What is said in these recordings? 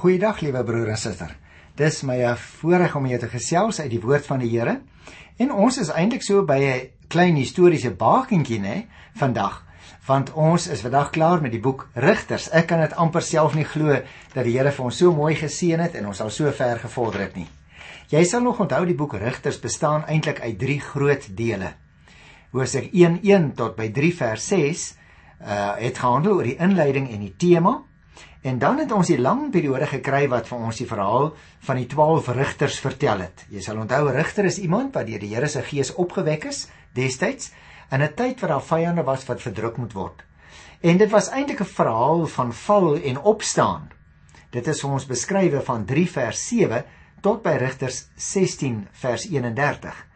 Goeiedag liewe broer en suster. Dis my voorreg om jou te gesels uit die woord van die Here. En ons is eintlik so by 'n klein historiese bakentjie nê vandag, want ons is vandag klaar met die boek Rigters. Ek kan dit amper self nie glo dat die Here vir ons so mooi geseën het en ons al so ver gevorder het nie. Jy sal nog onthou die boek Rigters bestaan eintlik uit 3 groot dele. Hoofstuk 1:1 tot by 3 vers 6 uh het gehandel oor die inleiding en die tema. En dan het ons die lang periode gekry wat vir ons die verhaal van die 12 rigters vertel het. Jy sal onthou 'n rigter is iemand wat deur die Here se gees opgewek is destyds in 'n tyd waar daar vyande was wat verdruk moet word. En dit was eintlik 'n verhaal van val en opstaan. Dit is ons beskrywe van 3 vers 7 tot by Rigters 16 vers 31.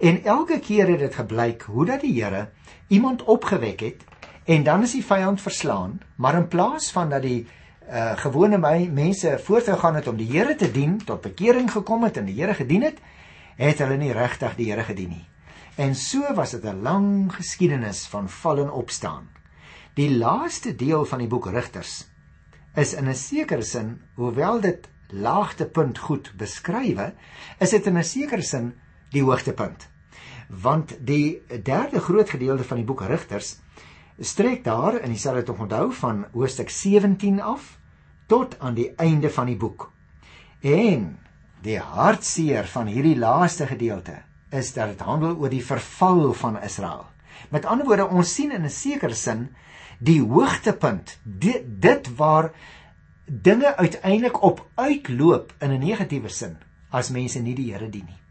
En elke keer het dit gebleik hoe dat die Here iemand opgewek het En dan is die vyand verslaan, maar in plaas van dat die uh gewone my mense voortgegaan het om die Here te dien, tot bekering gekom het en die Here gedien het, het hulle nie regtig die Here gedien nie. En so was dit 'n lang geskiedenis van val en opstaan. Die laaste deel van die boek Rigters is in 'n sekere sin, hoewel dit laagtepunt goed beskrywe, is dit in 'n sekere sin die hoogtepunt. Want die derde groot gedeelte van die boek Rigters strek daar in dieselfde tog onthou van hoofstuk 17 af tot aan die einde van die boek. En die hartseer van hierdie laaste gedeelte is dat dit handel oor die verval van Israel. Met ander woorde, ons sien in 'n sekere sin die hoogtepunt, dit, dit waar dinge uiteindelik op uitloop in 'n negatiewe sin as mense nie die Here dien nie.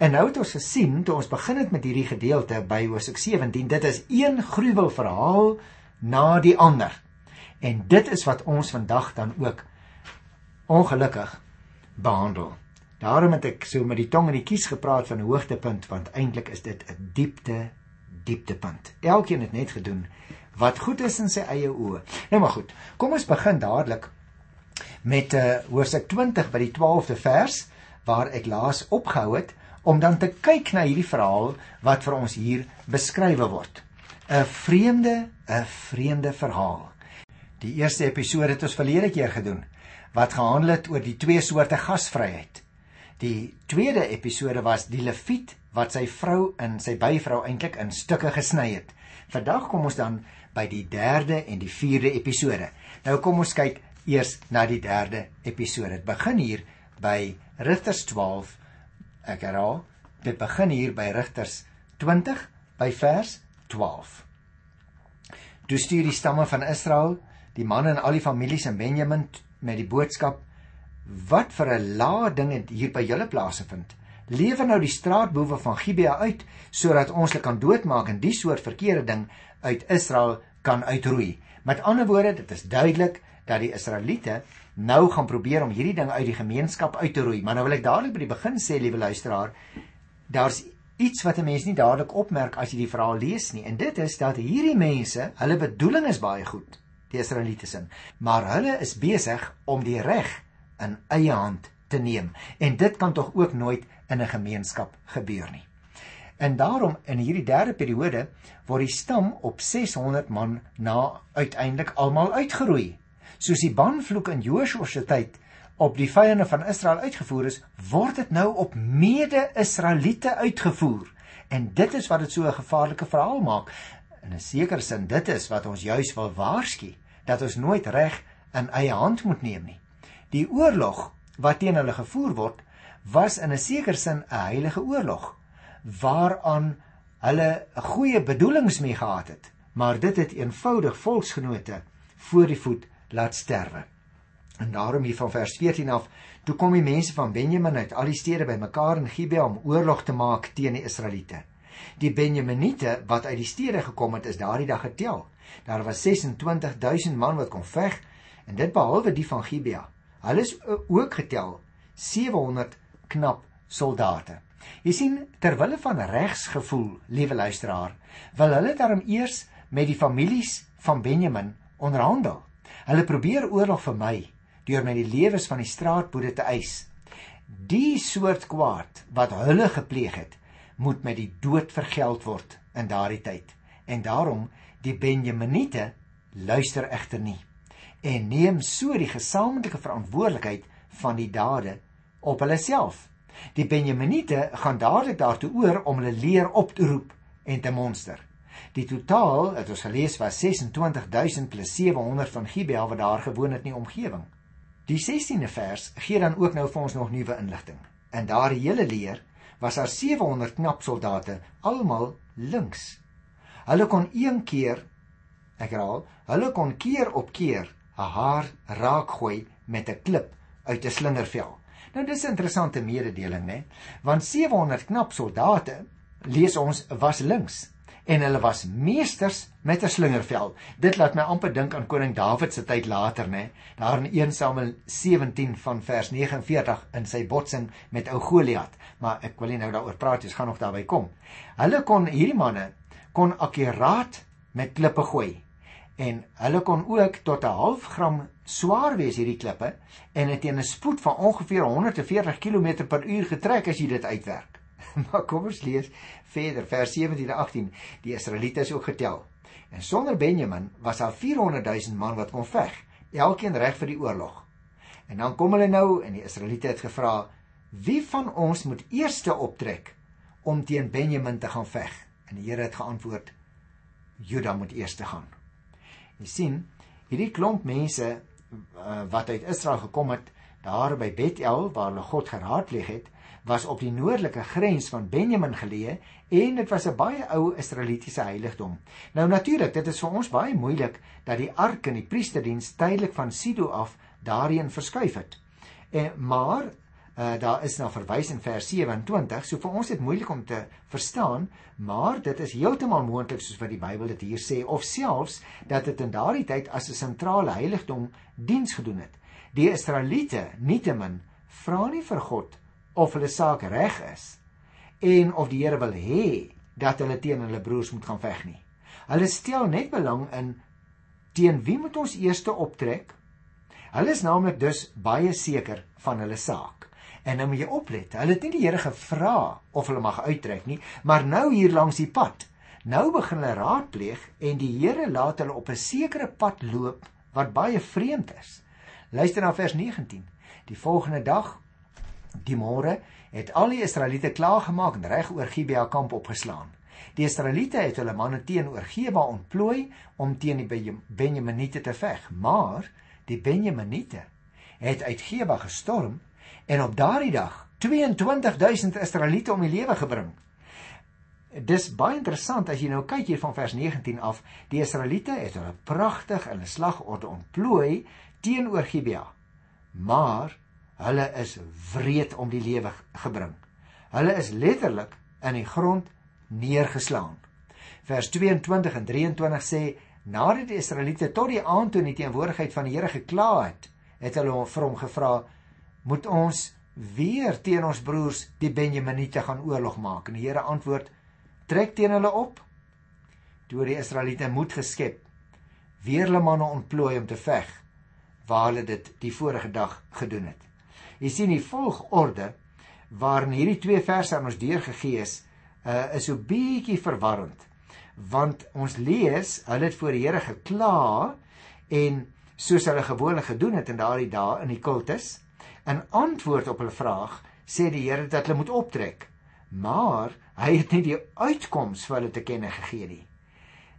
En nou het ons gesien toe ons begin het met hierdie gedeelte by Hosea 17, dit is een gruwel verhaal na die ander. En dit is wat ons vandag dan ook ongelukkig behandel. Daarom het ek so met die tong in die kies gepraat van 'n hoogtepunt want eintlik is dit 'n diepte dieptepunt. Elkeen het net gedoen wat goed is in sy eie oë. Nou maar goed. Kom ons begin dadelik met uh Hosea 20 by die 12de vers waar ek laas opgehou het om dan te kyk na hierdie verhaal wat vir ons hier beskrywe word. 'n Vreemde, 'n vreemde verhaal. Die eerste episode het ons verlede keer gedoen wat gehandel het oor die twee soorte gasvryheid. Die tweede episode was die leviet wat sy vrou en sy byvrou eintlik in stukke gesny het. Vandag kom ons dan by die derde en die vierde episode. Nou kom ons kyk eers na die derde episode. Dit begin hier by Rigters 12 Ek herhaal, dit begin hier by Rigters 20 by vers 12. Toe stuur die stamme van Israel, die manne en al die families in Benjamin met die boodskap: "Wat vir 'n laa ding het hier by julle plase vind? Lewer nou die straatboewe van Gibea uit sodat ons hulle kan doodmaak en die soort verkeerde ding uit Israel kan uitroei." Met ander woorde, dit is duidelik dat die Israeliete nou gaan probeer om hierdie ding uit die gemeenskap uit te roei. Maar nou wil ek dadelik by die begin sê, liewe luisteraar, daar's iets wat 'n mens nie dadelik opmerk as jy die verhaal lees nie. En dit is dat hierdie mense, hulle bedoeling is baie goed, die Israeliete sin, maar hulle is besig om die reg in eie hand te neem. En dit kan tog ook nooit in 'n gemeenskap gebeur nie. En daarom in hierdie derde periode word die stam op 600 man na uiteindelik almal uitgeroei soos die banvloek in Joshua se tyd op die vyande van Israel uitgevoer is, word dit nou op mede-Israeliete uitgevoer. En dit is wat dit so 'n gevaarlike verhaal maak. In 'n sekere sin dit is wat ons juis wil waarsku dat ons nooit reg in eie hand moet neem nie. Die oorlog wat teen hulle gevoer word, was in 'n sekere sin 'n heilige oorlog waaraan hulle goeie bedoelings mee gehad het, maar dit het eenvoudig volksgenote voor die voet laat sterwe. En daarom hier van vers 14 af, toe kom die mense van Benjamin uit al die stede bymekaar in Gibea om oorlog te maak teen die Israeliete. Die Benjaminiete wat uit die stede gekom het, is daardie dag getel. Daar was 26000 man wat kon veg en dit behalwe die van Gibea. Hulle is ook getel 700 knap soldate. Jy sien, ter wille van regsgevoel, liewe luisteraar, wil hulle daarom eers met die families van Benjamin onderhandel. Hulle probeer oorlog vir my deur my die lewens van die straatboede te eis. Die soort kwaad wat hulle gepleeg het, moet met die dood vergeld word in daardie tyd. En daarom die Benjaminiete luister egter nie. en neem so die gesamentlike verantwoordelikheid van die dade op hulle self. Die Benjaminiete gaan dadelik daartoe oor om hulle leer op te roep en te monster. Die totaal, het ons gelees, was 26000 plus 700 van Gibea wat daar gewoon het in die omgewing. Die 16de vers gee dan ook nou vir ons nog nuwe inligting. In daardie hele leer was daar 700 knap soldate, almal links. Hulle kon een keer, ek herhaal, hulle kon keer op keer 'n haar raak gooi met 'n klip uit 'n slingervel. Nou dis 'n interessante mededeling, né? Want 700 knap soldate, lees ons, was links en hulle was meesters met 'n slingervel. Dit laat my amper dink aan koning Dawid se tyd later, né? Daar in 1 Samuel 17 van vers 49 in sy botsing met ou Goliat. Maar ek wil nie nou daaroor praat, jy gaan nog daarby kom. Hulle kon hierdie manne kon akkuraat met klippe gooi. En hulle kon ook tot 'n half gram swaar wees hierdie klippe en teen 'n spoed van ongeveer 140 km per uur getrek as jy dit uitwerk. maar kom ons lees verder vers 17 en 18. Die Israeliete is ook getel. En sonder Benjamin was daar 400 000 man wat kon veg, elkeen reg vir die oorlog. En dan kom hulle nou en die Israeliete het gevra: "Wie van ons moet eerste optrek om teen Benjamin te gaan veg?" En die Here het geantwoord: "Juda moet eerste gaan." Jy sien, hierdie klomp mense uh, wat uit Israel gekom het, daar by Bethel waar hulle God geraadpleeg het, was op die noordelike grens van Benjamin geleë en dit was 'n baie ou Israelitiese heiligdom. Nou natuurlik, dit is vir ons baie moeilik dat die ark en die priesterdiens tydelik van Sido af daarheen verskuif het. En maar uh, daar is nou verwys in vers 27, so vir ons dit moeilik om te verstaan, maar dit is heeltemal moontlik soos wat die Bybel dit hier sê of selfs dat dit in daardie tyd as 'n sentrale heiligdom diens gedoen het. Die Israeliete, nietemin, vra nie vir God of hulle saak reg is en of die Here wil hê dat hulle teen hulle broers moet gaan veg nie. Hulle stel net belang in teen wie moet ons eers optrek? Hulle is naamlik dus baie seker van hulle saak. En nou moet jy oplet. Hulle het nie die Here gevra of hulle mag uittrek nie, maar nou hier langs die pad. Nou begin hulle raadpleeg en die Here laat hulle op 'n sekere pad loop wat baie vreemd is. Luister na vers 19. Die volgende dag Die môre het al die Israeliete klaargemaak en reg oor Gibea kamp opgeslaan. Die Israeliete het hulle manne teenoor Geba ontplooi om teen die Benjaminiete te veg, maar die Benjaminiete het uit Geba gestorm en op daardie dag 22000 Israeliete om die lewe gebring. Dis baie interessant as jy nou kyk hier van vers 19 af. Die Israeliete het hulle pragtig in 'n slagorde ontplooi teenoor Gibea. Maar Hulle is wreed om die lewe gebring. Hulle is letterlik in die grond neergeslaan. Vers 22 en 23 sê nadat die Israeliete tot die aand toe in die teenwoordigheid van die Here gekla het, het hulle hom vir hom gevra: "Moet ons weer teen ons broers die Benjaminiete gaan oorlog maak?" En die Here antwoord: "Trek teen hulle op." Toe die Israeliete moed geskep, weer hulle manne ontplooi om te veg waar hulle dit die vorige dag gedoen het. Jy sien die volgorde waarin hierdie twee verse aan ons deurgegee is, uh, is so bietjie verwarrend. Want ons lees, hulle het voor die Here gekla en soos hulle gewoonlik gedoen het in daardie dae in die kultus, in antwoord op hulle vraag, sê die Here dat hulle moet optrek. Maar hy het nie die uitkoms vir hulle te kenne gegee nie.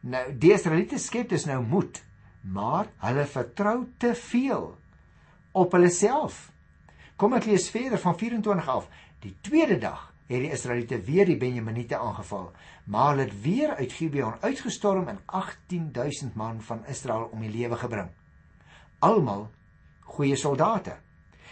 Nou die Israeliete skep dus nou moed, maar hulle vertrou te veel op hulle self Kom ek lees verder van 24 af. Die tweede dag het die Israeliete weer die Benjaminiete aangeval, maar hulle het weer uit Gibeon uitgestorm en 18000 man van Israel om die lewe gebring. Almal goeie soldate.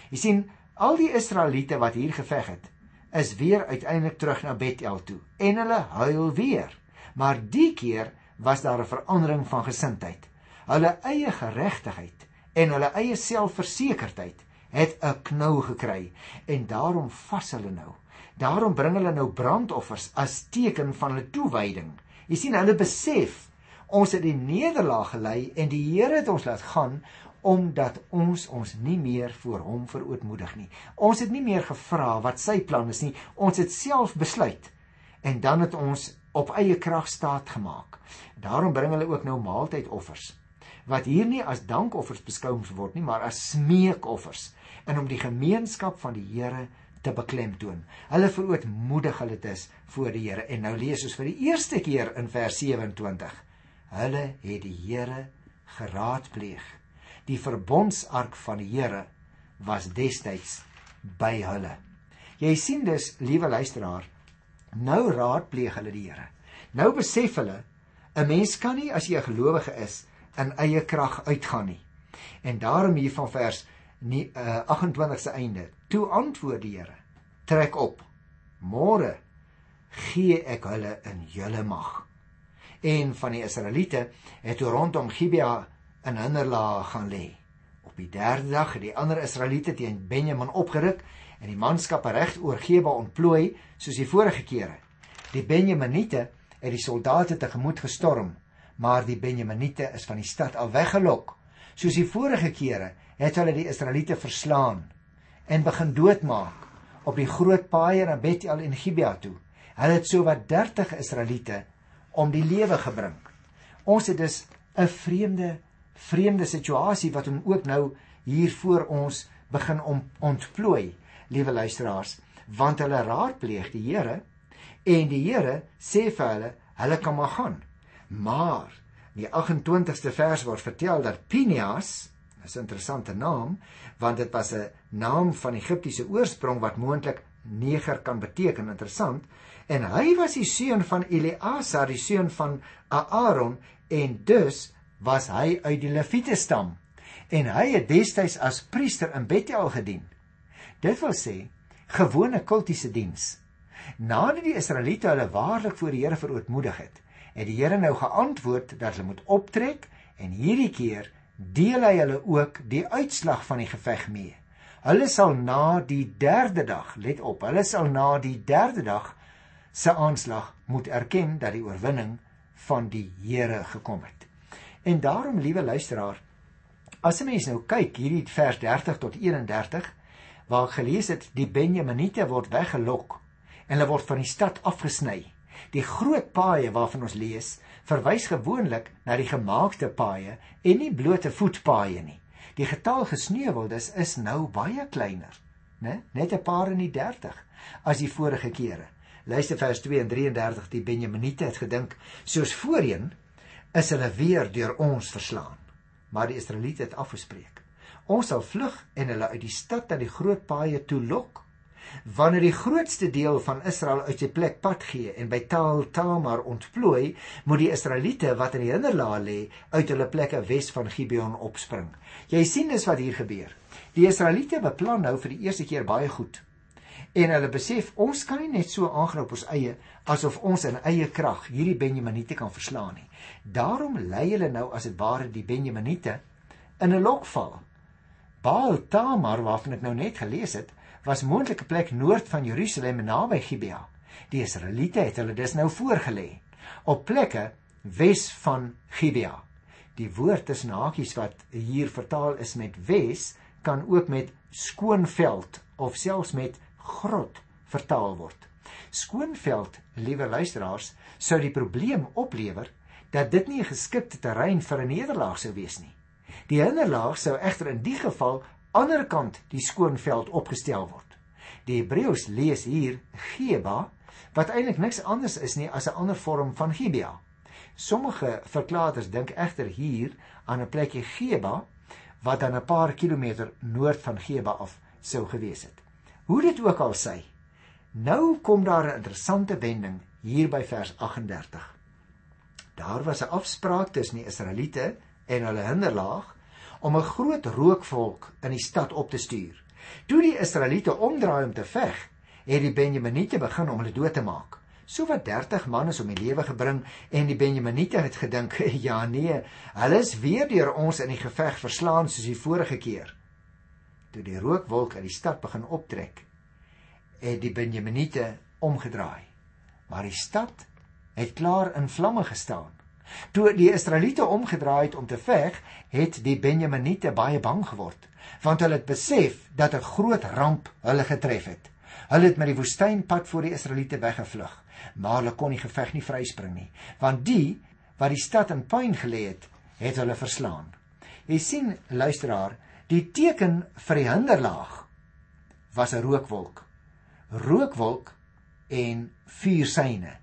Jy sien, al die Israeliete wat hier geveg het, is weer uiteindelik terug na Bethel toe en hulle huil weer. Maar die keer was daar 'n verandering van gesindheid. Hulle eie geregtigheid en hulle eie selfversekerdheid het 'n knou gekry en daarom vas hulle nou. Daarom bring hulle nou brandoffers as teken van hulle toewyding. Jy sien hulle besef ons het die nederlaag gelei en die Here het ons laat gaan omdat ons ons nie meer voor hom verootmoedig nie. Ons het nie meer gevra wat sy plan is nie. Ons het self besluit en dan het ons op eie krag staat gemaak. Daarom bring hulle ook nou maaltydoffers wat hier nie as dankoffers beskou word nie, maar as smeekoffers en om die gemeenskap van die Here te beklemtoon. Hulle verootmoedig hulle dit voor die Here en nou lees ons vir die eerste keer in vers 27. Hulle het die Here geraadpleeg. Die verbondsark van die Here was destyds by hulle. Jy sien dus, liewe luisteraar, nou raadpleeg hulle die Here. Nou besef hulle 'n mens kan nie as jy 'n gelowige is in eie krag uitgaan nie. En daarom hier van vers nie uh, 28 se einde. Toe antwoord die Here: Trek op. Môre gee ek hulle in julle mag. En van die Israeliete het toe rondom Gibea in hinderlaag gaan lê. Op die derde dag het die ander Israeliete teen Benjamin opgeruk en die manskappe reg oor Geba ontplooi soos die vorige kere. Die Benjaminiete het die soldate tegemoet gestorm, maar die Benjaminiete is van die stad al weggelok. Soos die vorige kere het hulle die Israeliete verslaan en begin doodmaak op die groot paaie na Bethel en Gibea toe. Hulle het sowat 30 Israeliete om die lewe gebring. Ons het dus 'n vreemde vreemde situasie wat hom ook nou hier voor ons begin om ontplooi, liewe luisteraars, want hulle raadpleeg die Here en die Here sê vir hulle, hulle kan maar gaan. Maar in die 28ste vers word vertel dat Pinias Dis 'n interessante naam want dit was 'n naam van Egiptiese oorsprong wat moontlik neger kan beteken. Interessant. En hy was die seun van Eleazar, die seun van Aaron en dus was hy uit die Lewiete stam. En hy het destyds as priester in Bethel gedien. Dit wil sê gewone kultiese diens. Nadat die Israeliete hulle waarlik voor die Here verootmoedig het, het die Here nou geantwoord dat hulle moet optrek en hierdie keer deel hy hulle ook die uitslag van die geveg mee. Hulle sal na die 3de dag, let op, hulle sal na die 3de dag se aanslag moet erken dat die oorwinning van die Here gekom het. En daarom, liewe luisteraar, as 'n mens nou kyk hierdie vers 30 tot 31 waar gelees het die Benjaminiete word weggelok en hulle word van die stad afgesny. Die groot paaie waarvan ons lees, verwys gewoonlik na die gemaakte paaie en nie blote voetpaaie nie. Die getal gesneuweldes is nou baie kleiner, né? Net 'n paar in die 30 as die vorige kere. Luister vers 2 en 33, die Benjaminiete het gedink soos voorheen is hulle weer deur ons verslaan. Maar die Israeliete het afgespreek. Ons sal vlug en hulle uit die stad na die groot paaie toe lok wanneer die grootste deel van Israel uit sy plek pad gee en by Taal Tamar ontplooi, moet die Israeliete wat in die hinderlaag lê, uit hulle plekke wes van Gibeon opspring. Jy sien dis wat hier gebeur. Die Israeliete beplan nou vir die eerste keer baie goed. En hulle besef ons kan nie net so aangaan op ons eie asof ons in eie krag hierdie Benjaminiete kan verslaan nie. Daarom lei hulle nou as dit ware die Benjaminiete in 'n lokval. Baal Tamar waarvan ek nou net gelees het, was moontlike plek noord van Jerusalem naby Gibea. Die Israeliete het hulle dus nou voorgelê op plekke wes van Gibea. Die woord tussen hakies wat hier vertaal is met wes kan ook met skoonveld of selfs met grot vertaal word. Skoonveld, liewe luisteraars, sou die probleem oplewer dat dit nie 'n geskikte terrein vir 'n nederlaag sou wees nie. Die hinderlaag sou egter in die geval ander kant die skoonveld opgestel word. Die Hebreëus lees hier Geba wat eintlik niks anders is nie as 'n ander vorm van Gibea. Sommige verklaarders dink egter hier aan 'n plekkie Geba wat dan 'n paar kilometer noord van Geba af sou gewees het. Hoe dit ook al sy, nou kom daar 'n interessante wending hier by vers 38. Daar was 'n afspraak tussen die Israeliete en hulle hinderlaag om 'n groot rookvolk in die stad op te stuur. Toe die Israeliete omdraai om te veg, het die Benjaminiete begin om hulle dood te maak. So wat 30 man is om die lewe gebring en die Benjaminiete het gedink, ja nee, hulle is weer deur ons in die geveg verslaan soos die vorige keer. Toe die rookwolk uit die stad begin optrek, het die Benjaminiete omgedraai. Maar die stad het klaar in vlamme gestaan. Toe die Israeliete omgedraai het om te veg, het die Benjaminiete baie bang geword, want hulle het besef dat 'n groot ramp hulle getref het. Hulle het met die woestynpad voor die Israeliete weggevlug, maar hulle kon die geveg nie vryspring nie, want die wat die stad in puin gelê het, het hulle verslaan. Jy sien luisteraar, die teken vir die hinderlaag was 'n rookwolk. Rookwolk en vuursyne.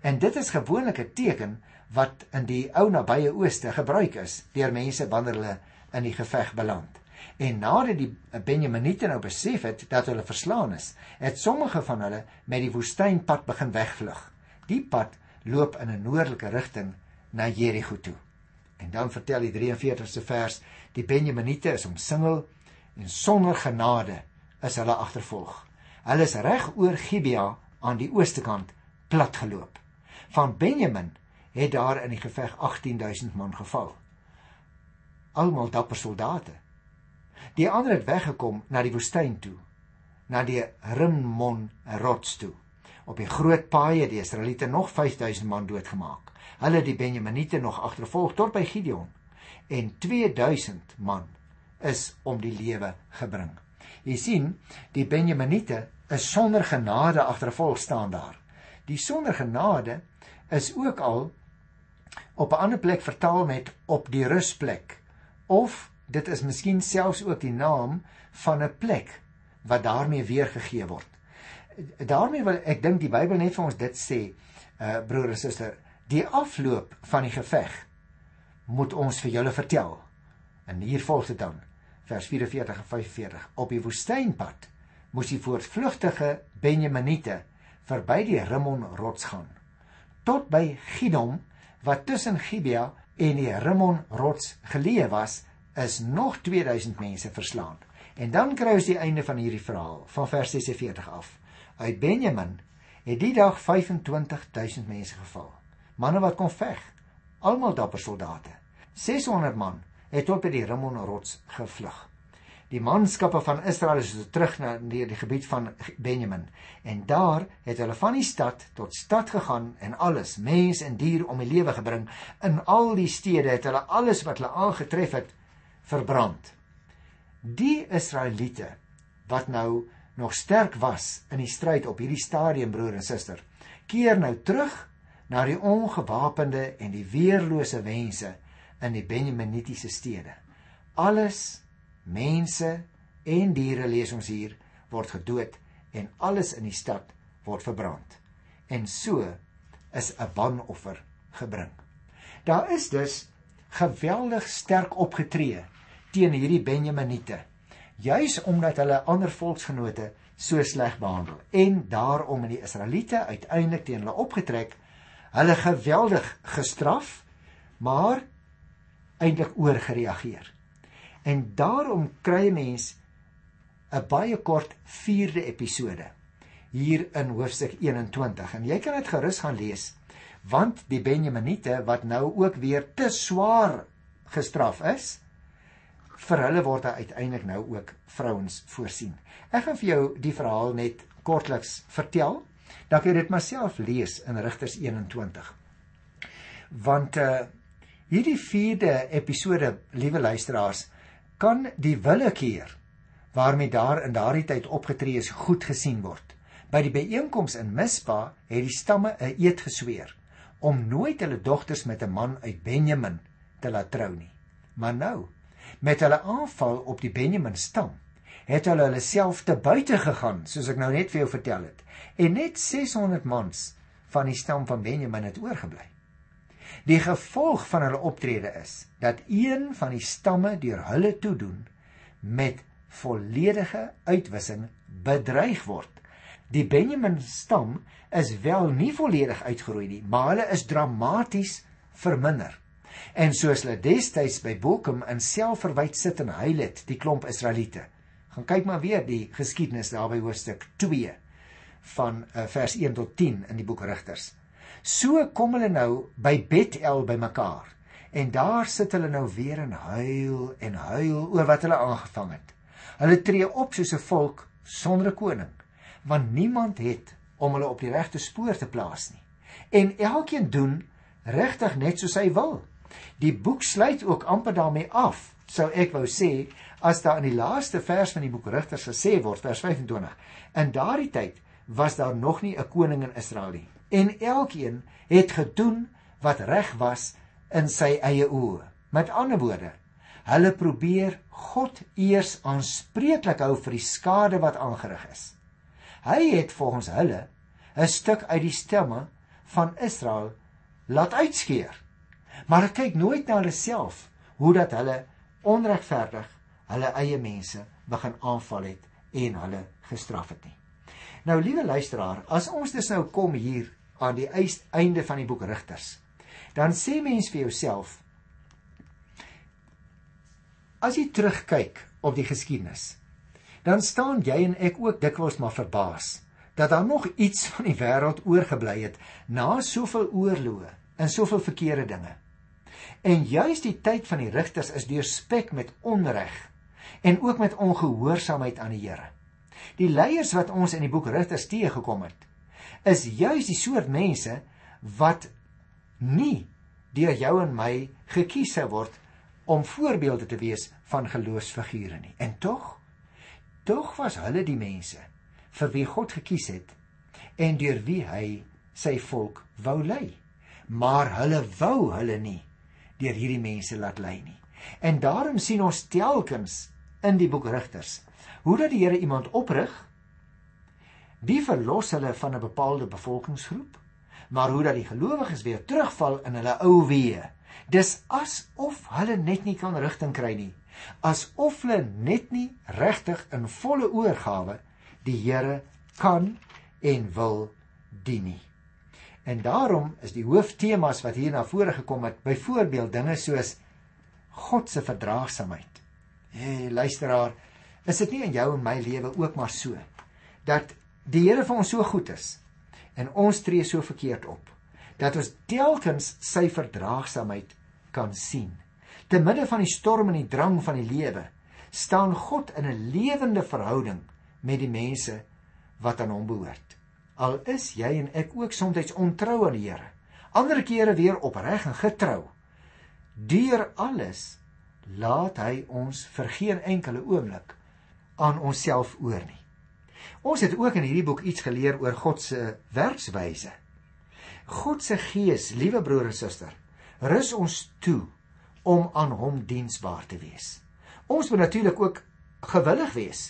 En dit is gewoonlik 'n teken wat in die ou nabye ooste gebruik is deur mense wanneer hulle in die geveg beland. En nadat die Benjaminite nou besef het dat hulle verslaan is, het sommige van hulle met die woestynpad begin wegvlug. Die pad loop in 'n noordelike rigting na Jerigo toe. En dan vertel die 43ste vers, die Benjaminite is omsingel en sonder genade is hulle agtervolg. Hulle is reg oor Gibea aan die ooste kant platgeloop. Van Benjamin het daar in die geveg 18000 man geval. Almal dapper soldate. Die ander het weggekom na die woestyn toe, na die Rimmon rots toe. Op die groot paaie het die Israeliete nog 5000 man doodgemaak. Hulle het die Benjaminite nog agtervolg tot by Gideon en 2000 man is om die lewe gebring. Jy sien, die Benjaminite is sonder genade agtervolg staan daar. Die sonder genade is ook al op 'n ander plek vertaal met op die rusplek of dit is miskien selfs ook die naam van 'n plek wat daarmee weergegee word. Daarmee wil ek dink die Bybel net vir ons dit sê, uh broer en suster, die afloop van die geveg moet ons vir julle vertel. En hier volg dit dan vers 44 en 45 op die woestynpad moes die voortvlugtige Benjaminite verby die Rimmon rots gaan tot by Gidom wat tussen Gibea en die Rimmon rots geleë was, is nog 2000 mense verslaan. En dan kry ons die einde van hierdie verhaal van vers 46 af. Uit Benjamin het die dag 25000 mense geval. Manne wat kon veg, almal dapper soldate. 600 man het tot by die Rimmon rots gevlug die manskappe van Israel is terug na die, die gebied van Benjamin. En daar het hulle van die stad tot stad gegaan en alles mens en dier om die lewe gebring. In al die stede het hulle alles wat hulle aangetref het verbrand. Die Israeliete wat nou nog sterk was in die stryd op hierdie stadium broer en suster keer nou terug na die ongewapende en die weerlose mense in die Benjaminitiese stede. Alles mense en diere lees ons hier word gedood en alles in die stad word verbrand. En so is 'n banoffer gebring. Daar is dus geweldig sterk opgetree teen hierdie Benjaminite, juis omdat hulle ander volksgenote so sleg behandel en daarom het die Israeliete uiteindelik teen hulle opgetrek, hulle geweldig gestraf, maar eintlik oorgereageer. En daarom kry 'n mens 'n baie kort 4de episode hier in hoofstuk 21 en jy kan dit gerus gaan lees want die Benjaminite wat nou ook weer te swaar gestraf is vir hulle word daar uiteindelik nou ook vrouens voorsien. Ek gaan vir jou die verhaal net kortliks vertel. Dan kan jy dit maar self lees in Rigters 21. Want uh hierdie 4de episode, liewe luisteraars, kan die willekeur waarmee daar in daardie tyd opgetree is goed gesien word. By die byeenkoms in Mispa het die stamme 'n eed gesweer om nooit hulle dogters met 'n man uit Benjamin te laat trou nie. Maar nou, met hulle aanval op die Benjamin stam, het hulle hulle self te buite gegaan, soos ek nou net vir jou vertel het, en net 600 mans van die stam van Benjamin het oorgebly. Die gevolg van hulle optrede is dat een van die stamme deur hulle toedoen met volledige uitwissing bedreig word. Die Benjamin stam is wel nie volledig uitgeroei nie, maar hulle is dramaties verminder. En soos hulle destyds by Bokum in selfverwyd sit en huil het, die klomp Israeliete. Gaan kyk maar weer die geskiedenis daar by hoofstuk 2 van uh, vers 1 tot 10 in die boek Rigters. So kom hulle nou by Bethel bymekaar. En daar sit hulle nou weer en huil en huil oor wat hulle aangevang het. Hulle tree op soos 'n volk sonder 'n koning, want niemand het om hulle op die regte spoor te plaas nie. En elkeen doen regtig net soos hy wil. Die boek sluit ook amper daarmee af, sou ek wou sê, as daar in die laaste vers van die boek Rigters gesê word, vers 25. In daardie tyd was daar nog nie 'n koning in Israel nie en elkeen het gedoen wat reg was in sy eie oë. Met ander woorde, Hulle probeer God eers aanspreeklik hou vir die skade wat aangerig is. Hy het volgens hulle 'n stuk uit die stemme van Israel laat uitskeur. Maar hy kyk nooit na hulle self hoe dat hulle onregverdig hulle eie mense begin aanval het en hulle gestraf het nie. Nou liewe luisteraar, as ons dus nou kom hier aan die einde van die boek Rigters, dan sê mens vir jouself as jy terugkyk op die geskiedenis, dan staan jy en ek ook dikwels maar verbaas dat daar nog iets van die wêreld oorgebly het na soveel oorloë en soveel verkeerde dinge. En juis die tyd van die rigters is deurspek met onreg en ook met ongehoorsaamheid aan die Here. Die leiers wat ons in die boek Rigters teëgekom het, is juis die soort mense wat nie deur jou en my gekies word om voorbeelde te wees van geloofsfigure nie. En tog, tog was hulle die mense vir wie God gekies het en deur wie hy sy volk wou lei. Maar hulle wou hulle nie deur hierdie mense laat lei nie. En daarom sien ons telkens in die boek Rigters hoe dat die Here iemand oprig die verlos hulle van 'n bepaalde bevolkingsgroep, maar hoe dat die gelowiges weer terugval in hulle ou weë. Dis asof hulle net nie kan rigting kry nie, asof hulle net nie regtig in volle oorgawe die Here kan en wil dien nie. En daarom is die hooftemas wat hier na vore gekom het, byvoorbeeld dinge soos God se verdraagsaamheid. Hey luisteraar, is dit nie in jou en my lewe ook maar so dat die Here vir ons so goed is en ons tree so verkeerd op dat ons telkens sy verdraagsaamheid kan sien. Te midde van die storm en die drang van die lewe staan God in 'n lewende verhouding met die mense wat aan hom behoort. Al is jy en ek ook soms ontrou aan die Here. Ander kere weer opreg en getrou. Deur alles laat hy ons vir geen enkele oomblik aan onsself oor nie. Ons het ook in hierdie boek iets geleer oor God se werkswyse. God se gees, liewe broer en suster, rus ons toe om aan hom diensbaar te wees. Ons moet natuurlik ook gewillig wees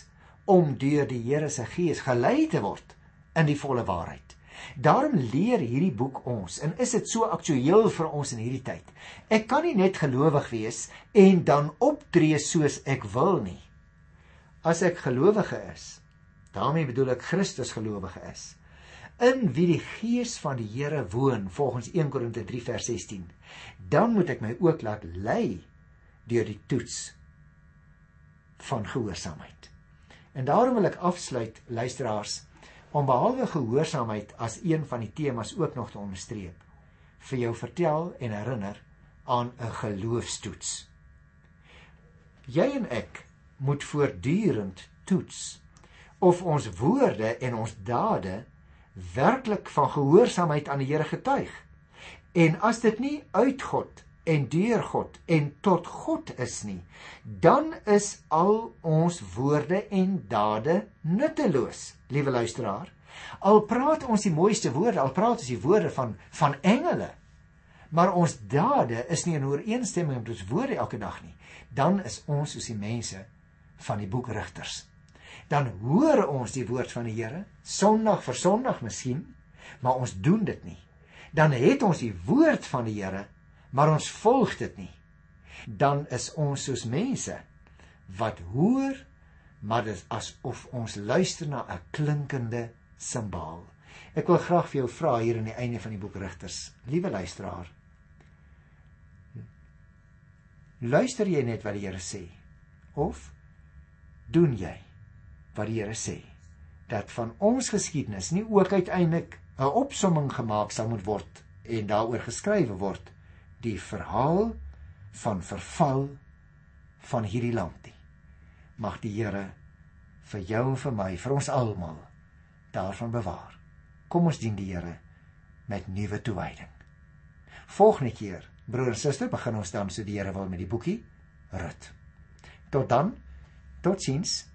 om deur die Here se gees gelei te word in die volle waarheid. Daarom leer hierdie boek ons en is dit so aktueel vir ons in hierdie tyd. Ek kan nie net gelowig wees en dan optree soos ek wil nie. As ek gelowige is, daarmee bedoel ek Christus gelowige is, in wie die gees van die Here woon volgens 1 Korinte 3 vers 16, dan moet ek my ook laat lei deur die toets van gehoorsaamheid. En daarom wil ek afsluit luisteraars om behalwe gehoorsaamheid as een van die temas ook nog te onderstreep vir jou vertel en herinner aan 'n geloofstoets. Jy en ek moet voortdurend toets of ons woorde en ons dade werklik van gehoorsaamheid aan die Here getuig. En as dit nie uit God en deur God en tot God is nie, dan is al ons woorde en dade nutteloos, liewe luisteraar. Al praat ons die mooiste woorde, al praat ons die woorde van van engele, maar ons dade is nie in ooreenstemming met ons woorde elke dag nie, dan is ons soos die mense van die boek Rigters. Dan hoor ons die woord van die Here, Sondag vir Sondag miskien, maar ons doen dit nie. Dan het ons die woord van die Here maar ons volg dit nie, dan is ons soos mense wat hoor, maar dit is asof ons luister na 'n klinkende simbaal. Ek wil graag vir jou vra hier aan die einde van die boek Rigters, liewe luisteraar. Luister jy net wat die Here sê of doen jy wat die Here sê? Dat van ons geskiedenis nie ook uiteindelik 'n opsomming gemaak sal moet word en daaroor geskrywe word die verhaal van verval van hierdie land nie. Mag die Here vir jou en vir my, vir ons almal daarvan bewaar. Kom ons dien die Here met nuwe toewyding. Volgende keer, broer en suster, begin ons dan so die Here wil met die boekie Rut. Tot dan. Tot ziens!